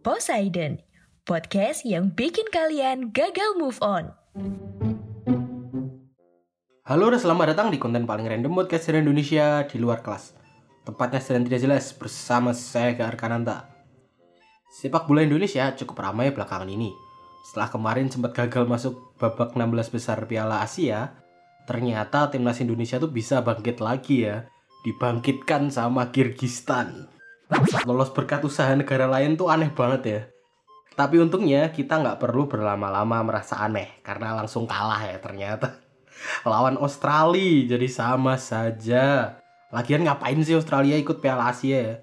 Poseidon, podcast yang bikin kalian gagal move on. Halo dan selamat datang di konten paling random podcast dari Indonesia di luar kelas. Tempatnya sedang tidak jelas bersama saya Gar Kananta. Sepak bola Indonesia cukup ramai belakangan ini. Setelah kemarin sempat gagal masuk babak 16 besar Piala Asia, ternyata timnas Indonesia tuh bisa bangkit lagi ya. Dibangkitkan sama Kirgistan. Lolos berkat usaha negara lain tuh aneh banget ya. Tapi untungnya kita nggak perlu berlama-lama merasa aneh karena langsung kalah ya ternyata. Lawan Australia jadi sama saja. Lagian ngapain sih Australia ikut Piala Asia ya?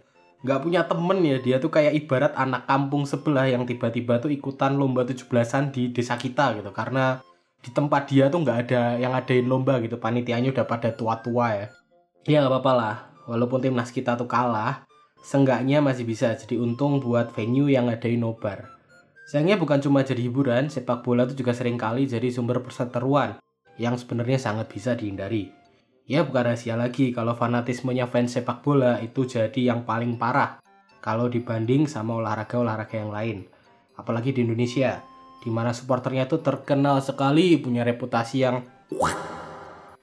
Nggak punya temen ya dia tuh kayak ibarat anak kampung sebelah yang tiba-tiba tuh ikutan lomba 17-an di desa kita gitu. Karena di tempat dia tuh nggak ada yang adain lomba gitu. Panitianya udah pada tua-tua ya. Ya nggak apa-apa lah. Walaupun timnas kita tuh kalah, seenggaknya masih bisa jadi untung buat venue yang ngadain nobar. Sayangnya bukan cuma jadi hiburan, sepak bola itu juga sering kali jadi sumber perseteruan yang sebenarnya sangat bisa dihindari. Ya bukan rahasia lagi kalau fanatismenya fans sepak bola itu jadi yang paling parah kalau dibanding sama olahraga-olahraga yang lain. Apalagi di Indonesia, di mana supporternya itu terkenal sekali punya reputasi yang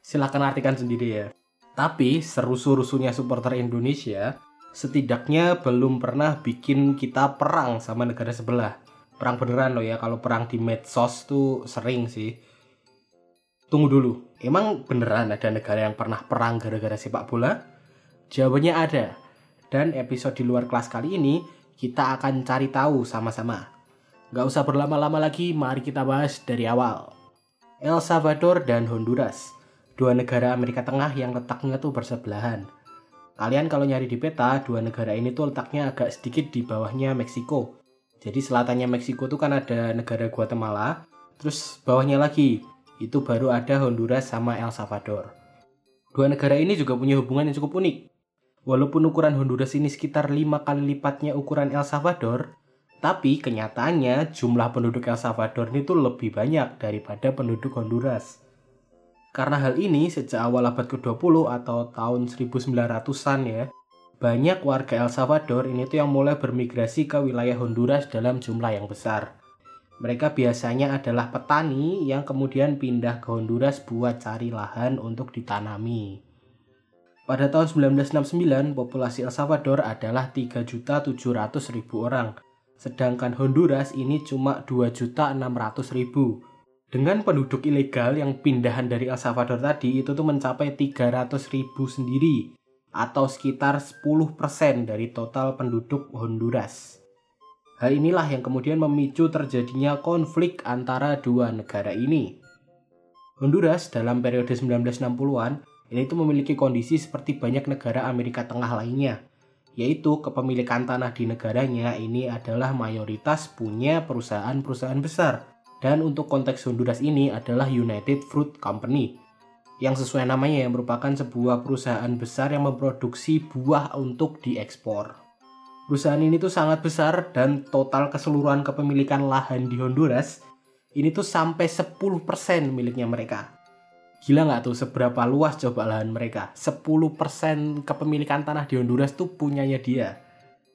Silahkan artikan sendiri ya. Tapi serusu-rusunya supporter Indonesia setidaknya belum pernah bikin kita perang sama negara sebelah. Perang beneran loh ya, kalau perang di medsos tuh sering sih. Tunggu dulu, emang beneran ada negara yang pernah perang gara-gara sepak bola? Jawabannya ada. Dan episode di luar kelas kali ini kita akan cari tahu sama-sama. Gak usah berlama-lama lagi, mari kita bahas dari awal. El Salvador dan Honduras, dua negara Amerika Tengah yang letaknya tuh bersebelahan. Kalian kalau nyari di peta, dua negara ini tuh letaknya agak sedikit di bawahnya Meksiko. Jadi selatannya Meksiko tuh kan ada negara Guatemala, terus bawahnya lagi itu baru ada Honduras sama El Salvador. Dua negara ini juga punya hubungan yang cukup unik. Walaupun ukuran Honduras ini sekitar 5 kali lipatnya ukuran El Salvador, tapi kenyataannya jumlah penduduk El Salvador ini tuh lebih banyak daripada penduduk Honduras. Karena hal ini sejak awal abad ke-20 atau tahun 1900-an ya, banyak warga El Salvador ini tuh yang mulai bermigrasi ke wilayah Honduras dalam jumlah yang besar. Mereka biasanya adalah petani yang kemudian pindah ke Honduras buat cari lahan untuk ditanami. Pada tahun 1969, populasi El Salvador adalah 3.700.000 orang, sedangkan Honduras ini cuma 2.600.000. Dengan penduduk ilegal yang pindahan dari El Salvador tadi itu tuh mencapai 300.000 sendiri, atau sekitar 10% dari total penduduk Honduras. Hal inilah yang kemudian memicu terjadinya konflik antara dua negara ini. Honduras dalam periode 1960-an ini tuh memiliki kondisi seperti banyak negara Amerika Tengah lainnya, yaitu kepemilikan tanah di negaranya ini adalah mayoritas punya perusahaan-perusahaan besar. Dan untuk konteks Honduras ini adalah United Fruit Company, yang sesuai namanya yang merupakan sebuah perusahaan besar yang memproduksi buah untuk diekspor. Perusahaan ini tuh sangat besar dan total keseluruhan kepemilikan lahan di Honduras ini tuh sampai 10% miliknya mereka. Gila nggak tuh seberapa luas coba lahan mereka? 10% kepemilikan tanah di Honduras tuh punyanya dia.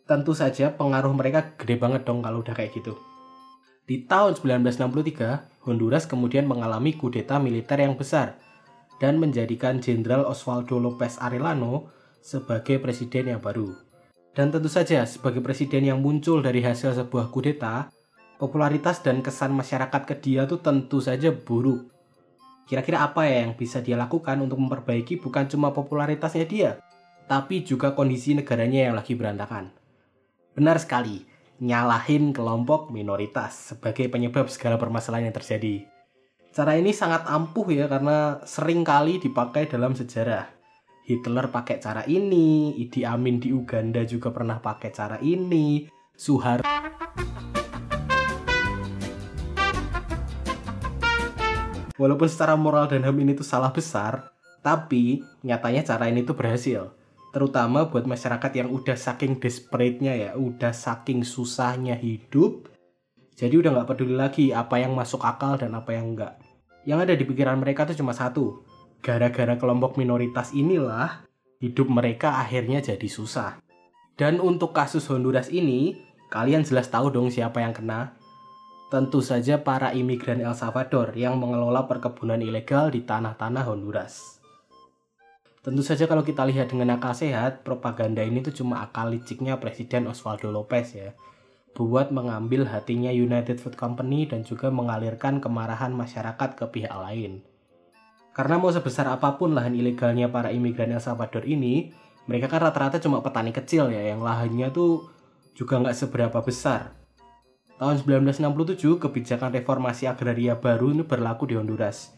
Tentu saja pengaruh mereka gede banget dong kalau udah kayak gitu. Di tahun 1963, Honduras kemudian mengalami kudeta militer yang besar dan menjadikan Jenderal Osvaldo Lopez Arellano sebagai presiden yang baru. Dan tentu saja sebagai presiden yang muncul dari hasil sebuah kudeta, popularitas dan kesan masyarakat ke dia tuh tentu saja buruk. Kira-kira apa ya yang bisa dia lakukan untuk memperbaiki bukan cuma popularitasnya dia, tapi juga kondisi negaranya yang lagi berantakan. Benar sekali, nyalahin kelompok minoritas sebagai penyebab segala permasalahan yang terjadi. Cara ini sangat ampuh ya karena sering kali dipakai dalam sejarah. Hitler pakai cara ini, Idi Amin di Uganda juga pernah pakai cara ini, Suhar Walaupun secara moral dan HAM ini tuh salah besar, tapi nyatanya cara ini tuh berhasil. Terutama buat masyarakat yang udah saking desperate-nya ya, udah saking susahnya hidup, jadi udah nggak peduli lagi apa yang masuk akal dan apa yang enggak. Yang ada di pikiran mereka tuh cuma satu, gara-gara kelompok minoritas inilah hidup mereka akhirnya jadi susah. Dan untuk kasus Honduras ini, kalian jelas tahu dong siapa yang kena. Tentu saja para imigran El Salvador yang mengelola perkebunan ilegal di tanah-tanah Honduras. Tentu saja kalau kita lihat dengan akal sehat, propaganda ini tuh cuma akal liciknya Presiden Osvaldo Lopez ya. Buat mengambil hatinya United Food Company dan juga mengalirkan kemarahan masyarakat ke pihak lain. Karena mau sebesar apa pun lahan ilegalnya para imigran El Salvador ini, mereka kan rata-rata cuma petani kecil ya, yang lahannya tuh juga nggak seberapa besar tahun 1967 kebijakan reformasi agraria baru ini berlaku di Honduras.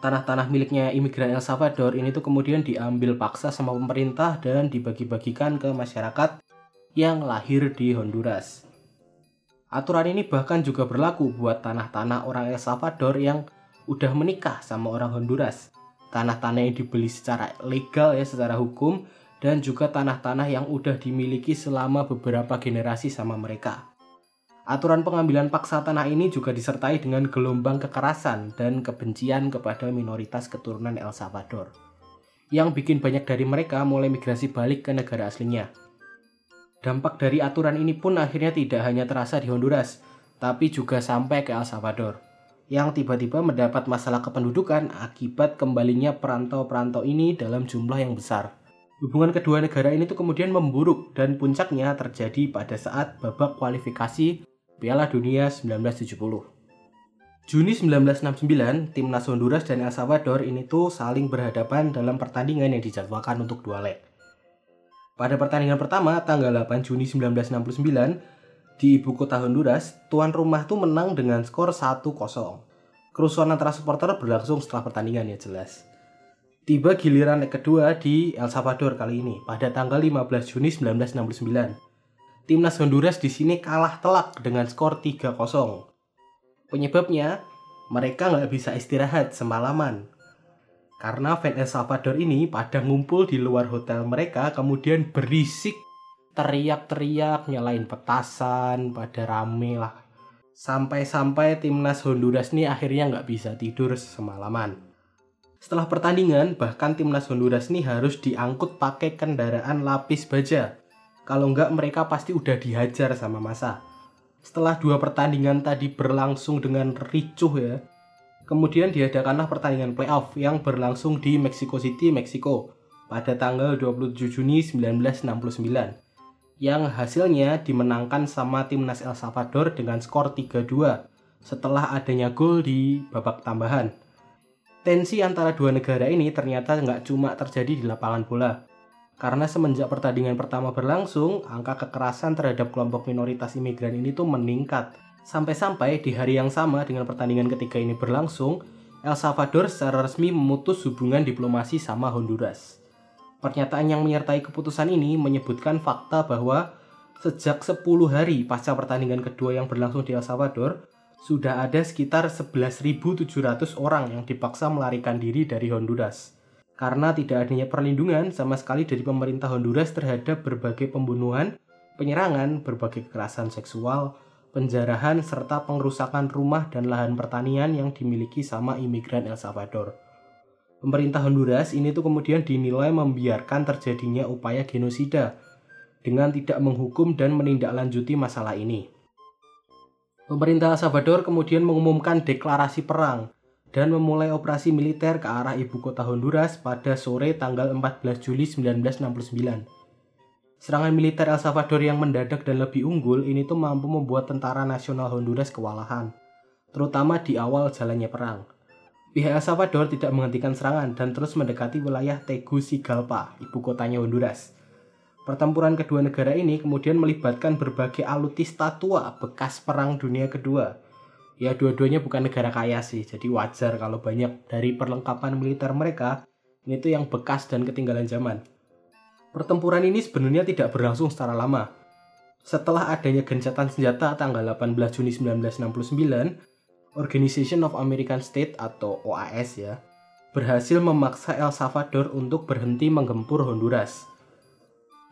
Tanah-tanah miliknya imigran El Salvador ini tuh kemudian diambil paksa sama pemerintah dan dibagi-bagikan ke masyarakat yang lahir di Honduras. Aturan ini bahkan juga berlaku buat tanah-tanah orang El Salvador yang udah menikah sama orang Honduras. Tanah-tanah yang dibeli secara legal ya secara hukum dan juga tanah-tanah yang udah dimiliki selama beberapa generasi sama mereka. Aturan pengambilan paksa tanah ini juga disertai dengan gelombang kekerasan dan kebencian kepada minoritas keturunan El Salvador, yang bikin banyak dari mereka mulai migrasi balik ke negara aslinya. Dampak dari aturan ini pun akhirnya tidak hanya terasa di Honduras, tapi juga sampai ke El Salvador, yang tiba-tiba mendapat masalah kependudukan akibat kembalinya perantau-perantau ini dalam jumlah yang besar. Hubungan kedua negara ini tuh kemudian memburuk dan puncaknya terjadi pada saat babak kualifikasi Piala Dunia 1970. Juni 1969, timnas Honduras dan El Salvador ini tuh saling berhadapan dalam pertandingan yang dijadwalkan untuk dua leg. Pada pertandingan pertama, tanggal 8 Juni 1969, di ibu kota Honduras, tuan rumah tuh menang dengan skor 1-0. Kerusuhan antara supporter berlangsung setelah pertandingan ya jelas. Tiba giliran leg kedua di El Salvador kali ini pada tanggal 15 Juni 1969 timnas Honduras di sini kalah telak dengan skor 3-0. Penyebabnya, mereka nggak bisa istirahat semalaman. Karena fan El Salvador ini pada ngumpul di luar hotel mereka kemudian berisik teriak-teriak nyalain petasan pada rame lah sampai-sampai timnas Honduras ini akhirnya nggak bisa tidur semalaman. Setelah pertandingan, bahkan timnas Honduras ini harus diangkut pakai kendaraan lapis baja kalau enggak mereka pasti udah dihajar sama masa. Setelah dua pertandingan tadi berlangsung dengan ricuh ya, kemudian diadakanlah pertandingan playoff yang berlangsung di Mexico City, Meksiko pada tanggal 27 Juni 1969 yang hasilnya dimenangkan sama timnas El Salvador dengan skor 3-2 setelah adanya gol di babak tambahan. Tensi antara dua negara ini ternyata nggak cuma terjadi di lapangan bola, karena semenjak pertandingan pertama berlangsung, angka kekerasan terhadap kelompok minoritas imigran ini tuh meningkat. Sampai-sampai di hari yang sama dengan pertandingan ketiga ini berlangsung, El Salvador secara resmi memutus hubungan diplomasi sama Honduras. Pernyataan yang menyertai keputusan ini menyebutkan fakta bahwa sejak 10 hari pasca pertandingan kedua yang berlangsung di El Salvador, sudah ada sekitar 11.700 orang yang dipaksa melarikan diri dari Honduras karena tidak adanya perlindungan sama sekali dari pemerintah Honduras terhadap berbagai pembunuhan, penyerangan, berbagai kekerasan seksual, penjarahan, serta pengerusakan rumah dan lahan pertanian yang dimiliki sama imigran El Salvador. Pemerintah Honduras ini tuh kemudian dinilai membiarkan terjadinya upaya genosida dengan tidak menghukum dan menindaklanjuti masalah ini. Pemerintah El Salvador kemudian mengumumkan deklarasi perang dan memulai operasi militer ke arah ibu kota Honduras pada sore tanggal 14 Juli 1969. Serangan militer El Salvador yang mendadak dan lebih unggul ini tuh mampu membuat tentara nasional Honduras kewalahan, terutama di awal jalannya perang. Pihak El Salvador tidak menghentikan serangan dan terus mendekati wilayah Tegucigalpa, ibu kotanya Honduras. Pertempuran kedua negara ini kemudian melibatkan berbagai alutista tua bekas Perang Dunia Kedua. Ya dua-duanya bukan negara kaya sih, jadi wajar kalau banyak dari perlengkapan militer mereka ini tuh yang bekas dan ketinggalan zaman. Pertempuran ini sebenarnya tidak berlangsung secara lama. Setelah adanya gencatan senjata tanggal 18 Juni 1969, Organization of American States atau OAS ya, berhasil memaksa El Salvador untuk berhenti menggempur Honduras.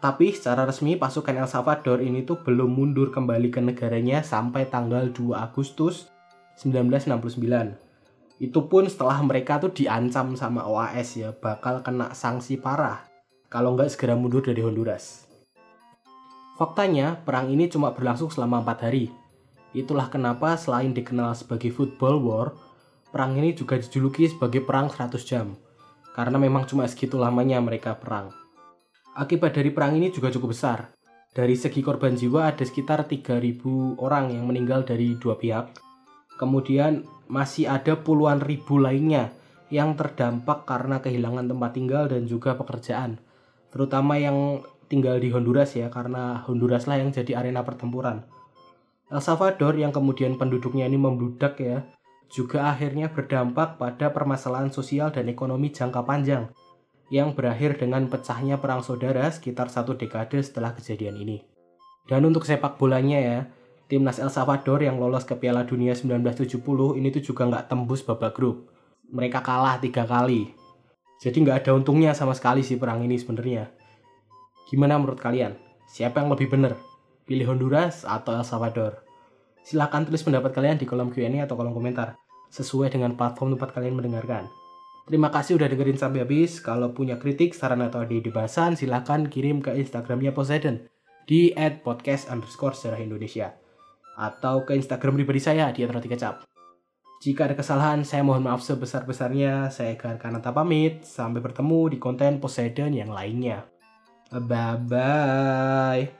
Tapi secara resmi pasukan El Salvador ini tuh belum mundur kembali ke negaranya sampai tanggal 2 Agustus 1969. Itu pun setelah mereka tuh diancam sama OAS ya bakal kena sanksi parah kalau nggak segera mundur dari Honduras. Faktanya, perang ini cuma berlangsung selama empat hari. Itulah kenapa selain dikenal sebagai football war, perang ini juga dijuluki sebagai perang 100 jam. Karena memang cuma segitu lamanya mereka perang. Akibat dari perang ini juga cukup besar. Dari segi korban jiwa ada sekitar 3.000 orang yang meninggal dari dua pihak. Kemudian masih ada puluhan ribu lainnya yang terdampak karena kehilangan tempat tinggal dan juga pekerjaan terutama yang tinggal di Honduras ya karena Honduras lah yang jadi arena pertempuran. El Salvador yang kemudian penduduknya ini membludak ya juga akhirnya berdampak pada permasalahan sosial dan ekonomi jangka panjang yang berakhir dengan pecahnya perang saudara sekitar satu dekade setelah kejadian ini. Dan untuk sepak bolanya ya, timnas El Salvador yang lolos ke Piala Dunia 1970 ini tuh juga nggak tembus babak grup. Mereka kalah tiga kali jadi nggak ada untungnya sama sekali sih perang ini sebenarnya. Gimana menurut kalian? Siapa yang lebih benar? Pilih Honduras atau El Salvador? Silahkan tulis pendapat kalian di kolom Q&A atau kolom komentar, sesuai dengan platform tempat kalian mendengarkan. Terima kasih udah dengerin sampai habis. Kalau punya kritik, saran atau ide bahasan, silahkan kirim ke Instagramnya Poseidon di @podcast Indonesia atau ke Instagram pribadi saya di Roti Kecap. Jika ada kesalahan, saya mohon maaf sebesar-besarnya. Saya Eka Kananta pamit. Sampai bertemu di konten Poseidon yang lainnya. Bye-bye.